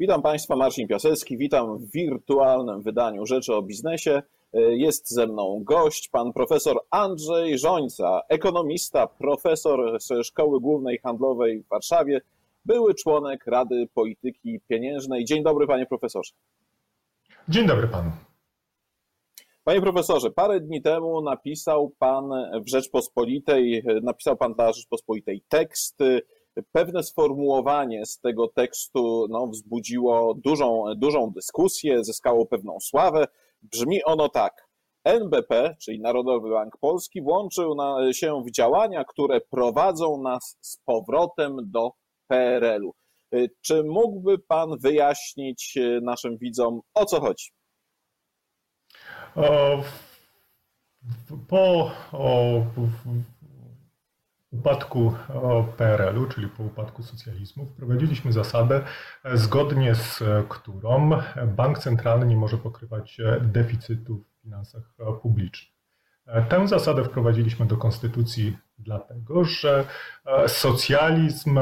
Witam Państwa, Marcin Piasecki, witam w wirtualnym wydaniu Rzeczy o Biznesie. Jest ze mną gość, pan profesor Andrzej Żońca, ekonomista, profesor ze Szkoły Głównej Handlowej w Warszawie, były członek Rady Polityki Pieniężnej. Dzień dobry, panie profesorze. Dzień dobry panu. Panie profesorze, parę dni temu napisał pan w Rzeczpospolitej, napisał pan dla Rzeczpospolitej tekst. Pewne sformułowanie z tego tekstu no, wzbudziło dużą, dużą dyskusję, zyskało pewną sławę. Brzmi ono tak. NBP, czyli Narodowy Bank Polski, włączył na, się w działania, które prowadzą nas z powrotem do PRL-u. Czy mógłby Pan wyjaśnić naszym widzom, o co chodzi? Po upadku PRL-u, czyli po upadku socjalizmu, wprowadziliśmy zasadę, zgodnie z którą bank centralny nie może pokrywać deficytu w finansach publicznych. Tę zasadę wprowadziliśmy do konstytucji dlatego, że socjalizm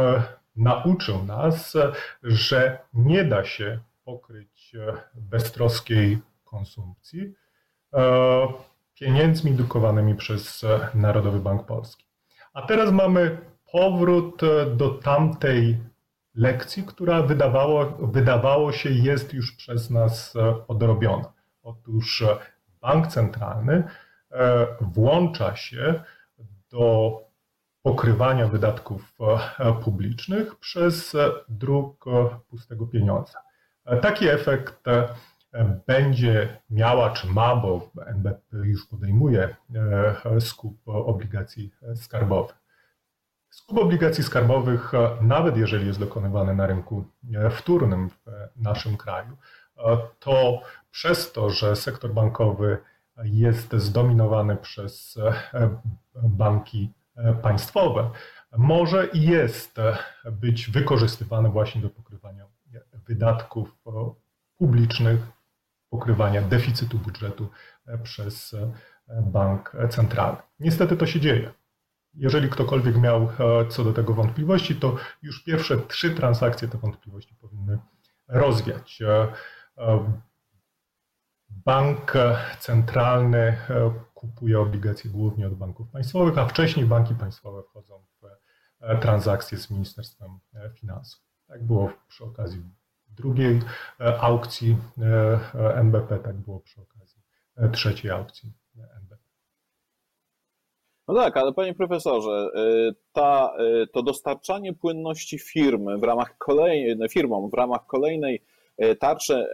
nauczył nas, że nie da się pokryć beztroskiej konsumpcji pieniędzmi drukowanymi przez Narodowy Bank Polski. A teraz mamy powrót do tamtej lekcji, która wydawało, wydawało się jest już przez nas odrobiona. Otóż bank centralny włącza się do pokrywania wydatków publicznych przez druk pustego pieniądza. Taki efekt będzie miała, czy ma, bo NBP już podejmuje e, skup obligacji skarbowych. Skup obligacji skarbowych, nawet jeżeli jest dokonywany na rynku wtórnym w naszym kraju, to przez to, że sektor bankowy jest zdominowany przez banki państwowe, może i jest być wykorzystywany właśnie do pokrywania wydatków publicznych pokrywania deficytu budżetu e, przez e, bank centralny. Niestety to się dzieje. Jeżeli ktokolwiek miał e, co do tego wątpliwości, to już pierwsze trzy transakcje te wątpliwości powinny rozwiać. Bank centralny kupuje obligacje głównie od banków państwowych, a wcześniej banki państwowe wchodzą w transakcje z Ministerstwem Finansów. Tak było przy okazji drugiej e, aukcji e, NBP, tak było przy okazji e, trzeciej aukcji NBP. No tak, ale panie profesorze, ta, to dostarczanie płynności firmy w ramach kolejnej, firmom w ramach kolejnej tarczy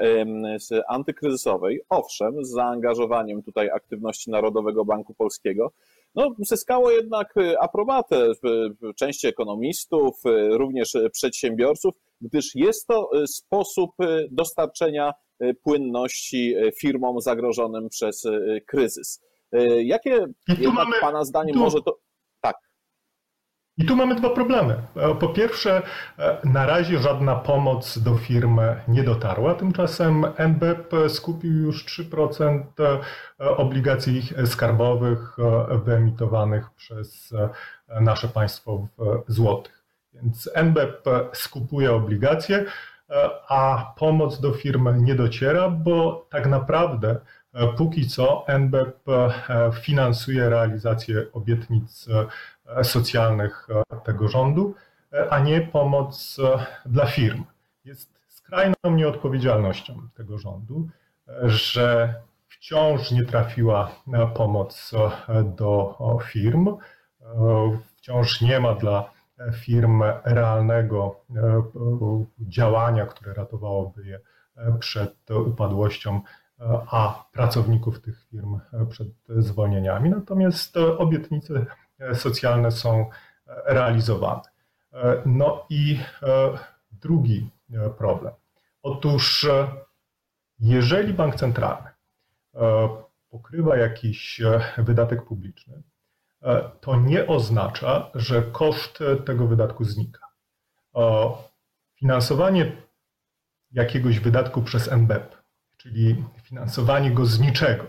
antykryzysowej, owszem, z zaangażowaniem tutaj aktywności Narodowego Banku Polskiego, no, zyskało jednak aprobatę części ekonomistów, również przedsiębiorców, gdyż jest to e, sposób e, dostarczenia e, płynności firmom zagrożonym przez kryzys. Jakie jednak mamy, Pana zdaniem tu, może to. Tak. I tu mamy dwa problemy. Po pierwsze, na razie żadna pomoc do firm nie dotarła. Tymczasem NBP skupił już 3% obligacji skarbowych wyemitowanych przez nasze państwo w złotych. Więc NBP skupuje obligacje, e, a pomoc do firm nie dociera, bo tak naprawdę e, póki co NBP e, finansuje realizację obietnic socjalnych tego rządu, a nie pomoc dla firm. Jest skrajną nieodpowiedzialnością tego rządu, że wciąż nie trafiła pomoc do firm, wciąż nie ma dla firm realnego e, działania, które ratowałoby je e, przed upadłością, e, a pracowników tych firm przed zwolnieniami. Natomiast obietnice socjalne są realizowane. No i drugi problem. Otóż, jeżeli bank centralny pokrywa jakiś wydatek publiczny, to nie oznacza, że koszt tego wydatku znika. Finansowanie jakiegoś wydatku przez NBP, czyli finansowanie go z niczego,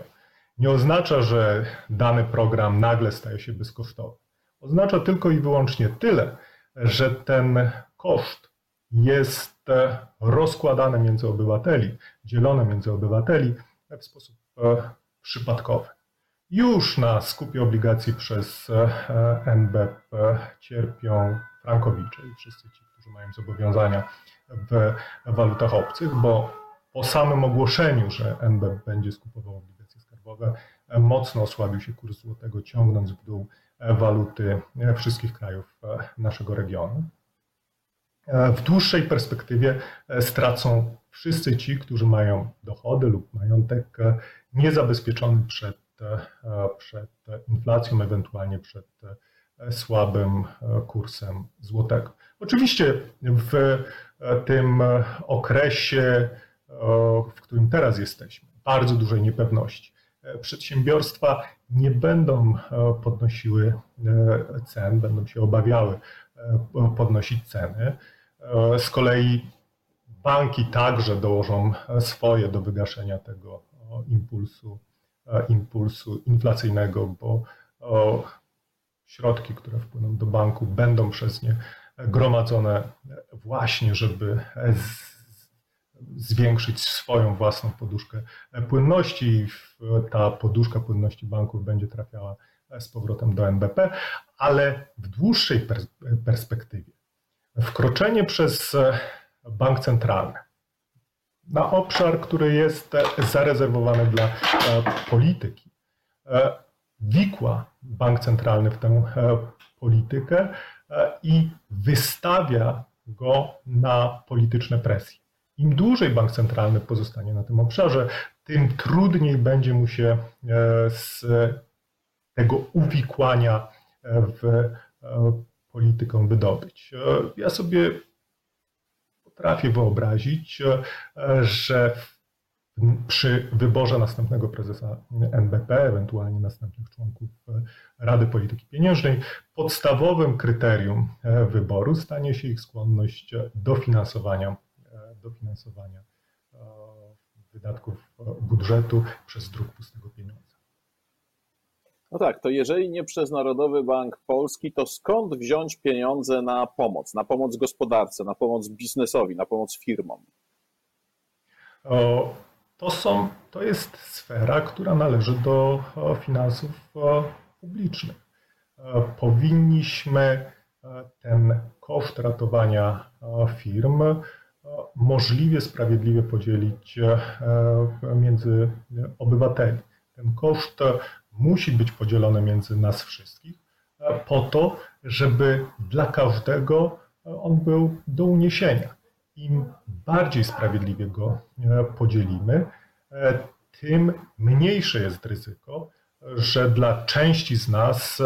nie oznacza, że dany program nagle staje się bezkosztowy. Oznacza tylko i wyłącznie tyle, że ten koszt jest rozkładane między obywateli, dzielone między obywateli w sposób przypadkowy. Już na skupie obligacji przez NBP cierpią frankowicze i wszyscy ci, którzy mają zobowiązania w walutach obcych, bo po samym ogłoszeniu, że NBP będzie skupował obligacje skarbowe, mocno osłabił się kurs złotego, ciągnąc w dół waluty wszystkich krajów naszego regionu. W dłuższej perspektywie stracą wszyscy ci, którzy mają dochody lub majątek niezabezpieczony przed, przed inflacją, ewentualnie przed słabym kursem złotego. Oczywiście w tym okresie, w którym teraz jesteśmy, bardzo dużej niepewności. Przedsiębiorstwa nie będą podnosiły cen, będą się obawiały podnosić ceny. Z kolei banki także dołożą swoje do wygaszenia tego impulsu, impulsu inflacyjnego, bo środki, które wpłyną do banku, będą przez nie gromadzone właśnie, żeby zwiększyć swoją własną poduszkę płynności. Ta poduszka płynności banków będzie trafiała z powrotem do NBP, ale w dłuższej perspektywie wkroczenie przez bank centralny na obszar, który jest zarezerwowany dla polityki, wikła bank centralny w tę politykę i wystawia go na polityczne presje. Im dłużej bank centralny pozostanie na tym obszarze, tym trudniej będzie mu się e, z tego uwikłania w e, politykę wydobyć. E, ja sobie potrafię wyobrazić, że przy wyborze następnego prezesa NBP, ewentualnie następnych członków Rady Polityki Pieniężnej, podstawowym kryterium wyboru stanie się ich skłonność do finansowania dofinansowania e, wydatków budżetu przez druk pustego pieniądza. No tak, to jeżeli nie przez Narodowy Bank Polski, to skąd wziąć pieniądze na pomoc, na pomoc gospodarce, na pomoc biznesowi, na pomoc firmom? To, są, to jest sfera, która należy do finansów publicznych. Powinniśmy ten koszt ratowania firm możliwie sprawiedliwie podzielić e, między obywateli. Ten koszt musi być podzielony między nas wszystkich e, po to, żeby dla każdego on był do uniesienia. Im bardziej sprawiedliwie go e, podzielimy, tym mniejsze jest ryzyko, że dla części z nas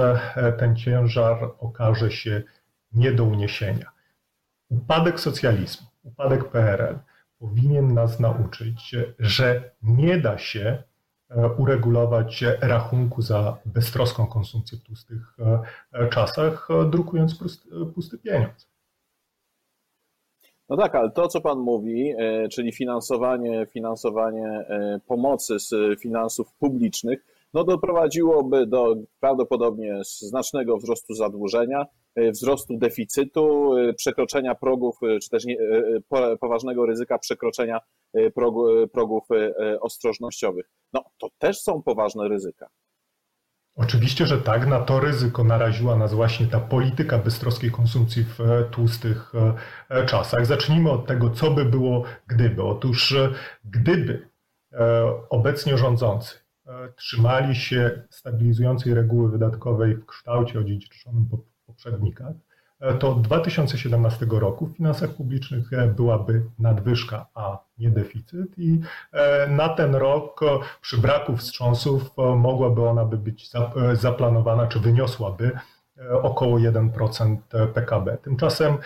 ten ciężar okaże się nie do uniesienia. Upadek socjalizmu upadek PRL powinien nas nauczyć, że nie da się e, uregulować rachunku za beztroską konsumpcję w tłustych e, czasach, drukując pusty pieniądz. No tak, ale to, co Pan mówi, e, czyli finansowanie, finansowanie pomocy z finansów publicznych, no doprowadziłoby do prawdopodobnie znacznego wzrostu zadłużenia, e, wzrostu deficytu, e, przekroczenia progów, e, czy też poważnego ryzyka przekroczenia progów ostrożnościowych. No to też są poważne ryzyka. Oczywiście, że tak. Na to ryzyko naraziła nas właśnie ta polityka beztroskiej konsumpcji w tłustych czasach. Zacznijmy od tego, co by było gdyby. Otóż gdyby obecnie rządzący E, trzymali się stabilizującej reguły wydatkowej w kształcie odziedziczonym po poprzednikach, e, to od 2017 roku w finansach publicznych e, byłaby nadwyżka, a nie deficyt i na ten rok przy braku wstrząsów mogłaby ona by być zaplanowana, czy wyniosłaby około 1% PKB. Tymczasem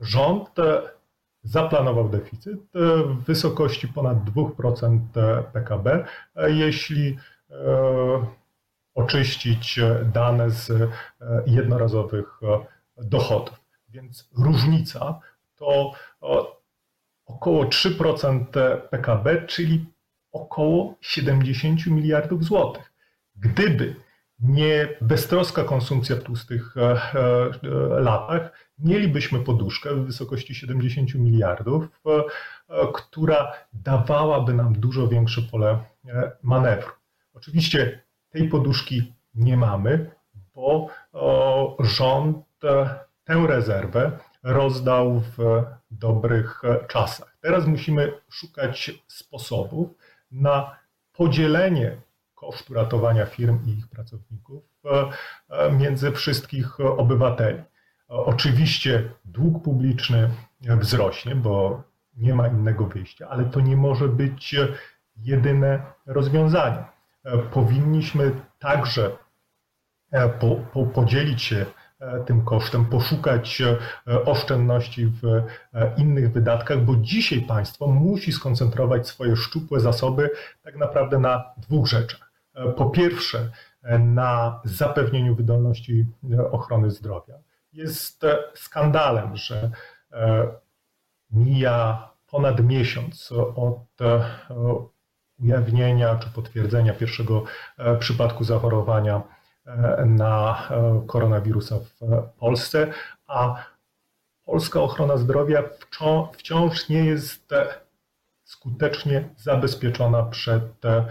rząd zaplanował deficyt e, w wysokości ponad 2% PKB. E, jeśli e, oczyścić dane z jednorazowych dochodów. Więc różnica to około 3% PKB, czyli około 70 miliardów złotych. Gdyby nie beztroska konsumpcja w tłustych latach, mielibyśmy poduszkę w wysokości 70 miliardów, która dawałaby nam dużo większe pole manewru. Oczywiście tej poduszki nie mamy, bo rząd tę rezerwę rozdał w dobrych czasach. Teraz musimy szukać sposobów na podzielenie kosztu ratowania firm i ich pracowników e, między wszystkich obywateli. Oczywiście dług publiczny wzrośnie, bo nie ma innego wyjścia, ale to nie może być jedyne rozwiązanie. E, powinniśmy także e, po, po, podzielić się E, tym kosztem, poszukać oszczędności w innych wydatkach, bo dzisiaj państwo musi skoncentrować swoje szczupłe zasoby tak naprawdę na dwóch rzeczach. Po pierwsze, na zapewnieniu wydolności ochrony zdrowia. Jest skandalem, że mija ponad miesiąc od ujawnienia czy potwierdzenia pierwszego przypadku zachorowania na e, koronawirusa w Polsce, a polska ochrona zdrowia wciąż nie jest skutecznie zabezpieczona przed e,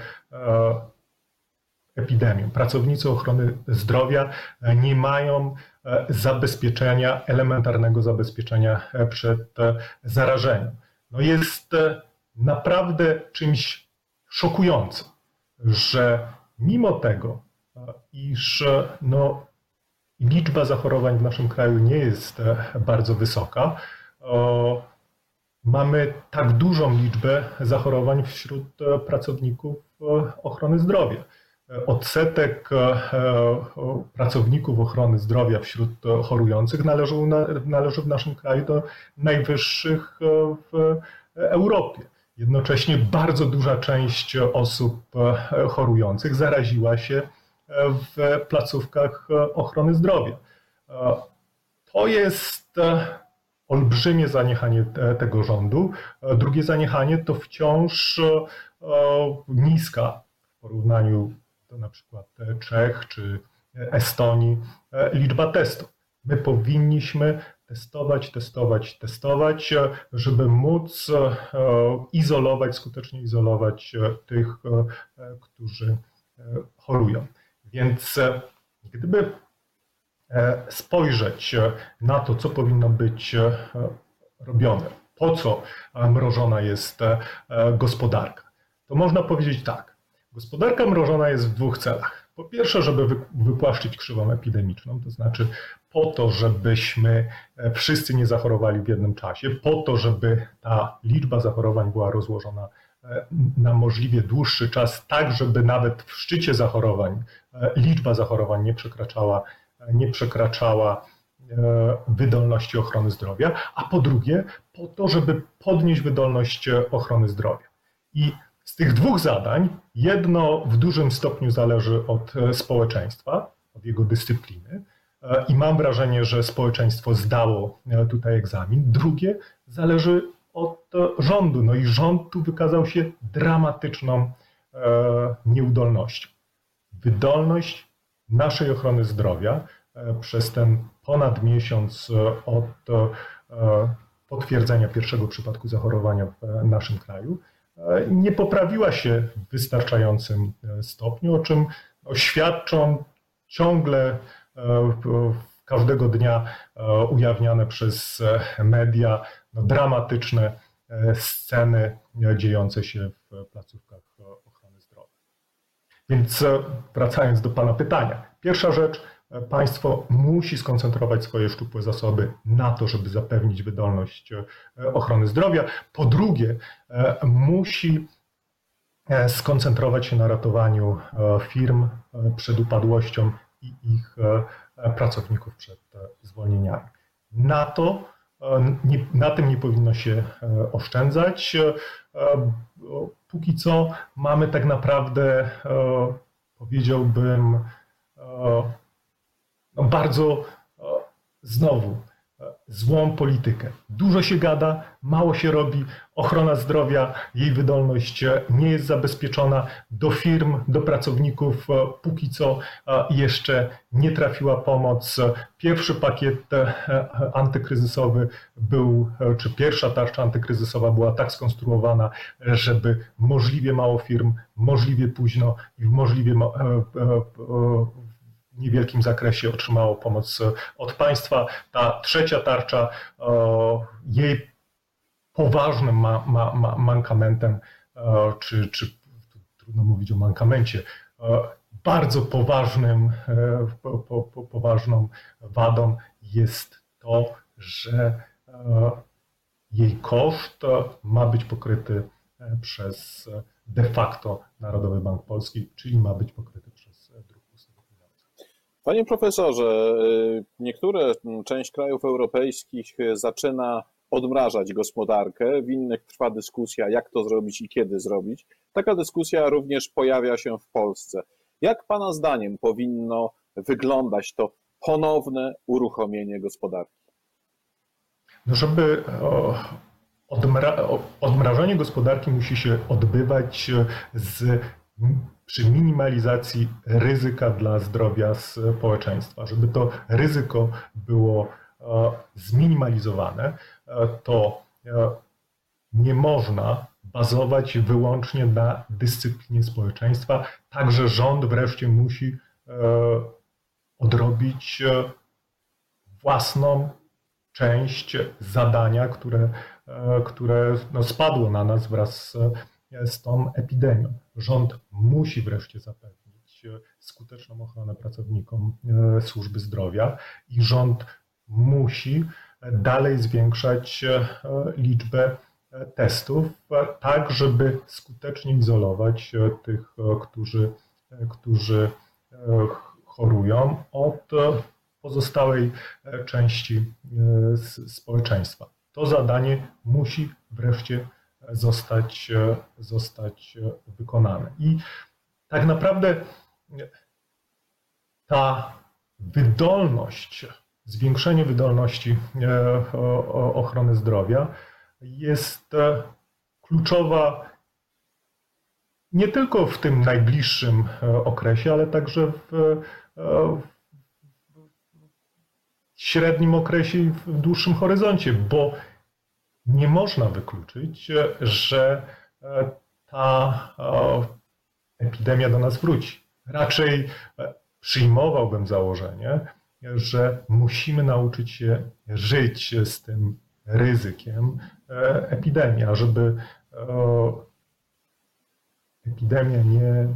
epidemią. Pracownicy ochrony zdrowia nie mają e, zabezpieczenia, elementarnego zabezpieczenia przed zarażeniem. No jest naprawdę czymś szokującym, że mimo tego, iż no, liczba zachorowań w naszym kraju nie jest e, bardzo wysoka. Mamy tak dużą liczbę zachorowań wśród e, pracowników e, ochrony zdrowia. Odsetek pracowników ochrony zdrowia wśród chorujących należy, należy w naszym kraju do najwyższych w Europie. Jednocześnie bardzo duża część osób chorujących zaraziła się w placówkach ochrony zdrowia. To jest olbrzymie zaniechanie tego rządu. Drugie zaniechanie to wciąż niska w porównaniu do na przykład Czech czy Estonii liczba testów. My powinniśmy testować, testować, testować, żeby móc izolować, skutecznie izolować tych, którzy chorują. Więc e, gdyby e, spojrzeć e, na to, co powinno być robione, po co mrożona jest gospodarka, to można powiedzieć tak. Gospodarka mrożona jest w dwóch celach. Po pierwsze, żeby wypłaszczyć krzywą epidemiczną, to znaczy po to, żebyśmy wszyscy nie zachorowali w jednym czasie, po to, żeby ta liczba zachorowań była rozłożona na możliwie dłuższy czas, tak żeby nawet w szczycie zachorowań e, liczba zachorowań nie przekraczała, nie przekraczała e, wydolności ochrony zdrowia, a po drugie po to, żeby podnieść wydolność ochrony zdrowia. I z tych dwóch zadań jedno w dużym stopniu zależy od e, społeczeństwa, od jego dyscypliny. I mam wrażenie, że społeczeństwo zdało tutaj egzamin. Drugie zależy od rządu. No i rząd tu wykazał się dramatyczną e, nieudolnością. Wydolność naszej ochrony zdrowia e, przez ten ponad miesiąc e, od potwierdzenia pierwszego przypadku zachorowania w naszym kraju nie poprawiła się w wystarczającym stopniu, o czym świadczą ciągle każdego dnia ujawniane przez media no, dramatyczne e, sceny dziejące się w placówkach ochrony zdrowia. Więc e, wracając do Pana pytania. Pierwsza rzecz, e, państwo musi skoncentrować swoje szczupłe zasoby na to, żeby zapewnić wydolność ochrony zdrowia. Po drugie, musi skoncentrować się na ratowaniu firm przed upadłością i ich pracowników przed zwolnieniami. Na to na tym nie powinno się e, oszczędzać. E, póki co mamy tak naprawdę, e, powiedziałbym, bardzo znowu złą politykę. Dużo się gada, mało się robi, ochrona zdrowia, jej wydolność nie jest zabezpieczona. Do firm, do pracowników póki co jeszcze nie trafiła pomoc. Pierwszy pakiet antykryzysowy był, czy pierwsza tarcza antykryzysowa była tak skonstruowana, żeby możliwie mało firm, możliwie późno i w możliwie niewielkim zakresie otrzymało pomoc od państwa. Ta trzecia tarcza, jej poważnym ma, ma, ma mankamentem, czy, czy trudno mówić o mankamencie, bardzo poważnym, po, po, poważną wadą jest to, że jej koszt ma być pokryty przez de facto Narodowy Bank Polski, czyli ma być pokryty Panie profesorze, y, niektóre, część krajów europejskich y, zaczyna odmrażać gospodarkę, w innych trwa dyskusja, jak to zrobić i kiedy zrobić. Taka dyskusja również pojawia się w Polsce. Jak Pana zdaniem powinno wyglądać to ponowne uruchomienie gospodarki? No żeby odmra odmrażanie gospodarki musi się odbywać z przy minimalizacji ryzyka dla zdrowia społeczeństwa. Żeby to ryzyko było e, zminimalizowane, e, to e, nie można bazować wyłącznie na dyscyplinie społeczeństwa. Także rząd wreszcie musi odrobić własną część zadania, które, które no, spadło na nas wraz z tą epidemią. Rząd musi wreszcie zapewnić e, skuteczną ochronę pracownikom e, służby zdrowia i rząd musi dalej zwiększać e, liczbę testów, tak żeby skutecznie izolować tych, którzy, którzy chorują od pozostałej części społeczeństwa. To zadanie musi wreszcie zostać, e, zostać e, wykonane. I tak naprawdę ta wydolność, zwiększenie wydolności e, ochrony zdrowia jest kluczowa nie tylko w tym najbliższym okresie, ale także w średnim okresie i w dłuższym horyzoncie, bo nie można wykluczyć, że e, ta epidemia do nas wróci. Raczej e, przyjmowałbym założenie, że musimy nauczyć się żyć z tym ryzykiem e, epidemii, a żeby epidemia nie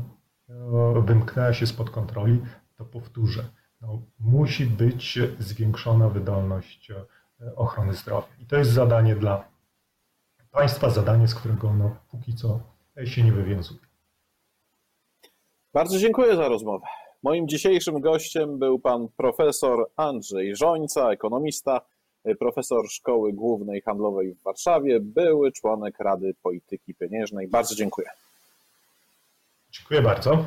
wymknęła się spod kontroli, to powtórzę, no, musi być zwiększona wydolność ochrony zdrowia. I to jest zadanie dla państwa, zadanie, z którego ono póki co się nie wywiązuje. Bardzo dziękuję za rozmowę. Moim dzisiejszym gościem był pan profesor Andrzej Żońca, ekonomista, profesor Szkoły Głównej Handlowej w Warszawie, były członek Rady Polityki Pieniężnej. Bardzo dziękuję. Dziękuję bardzo.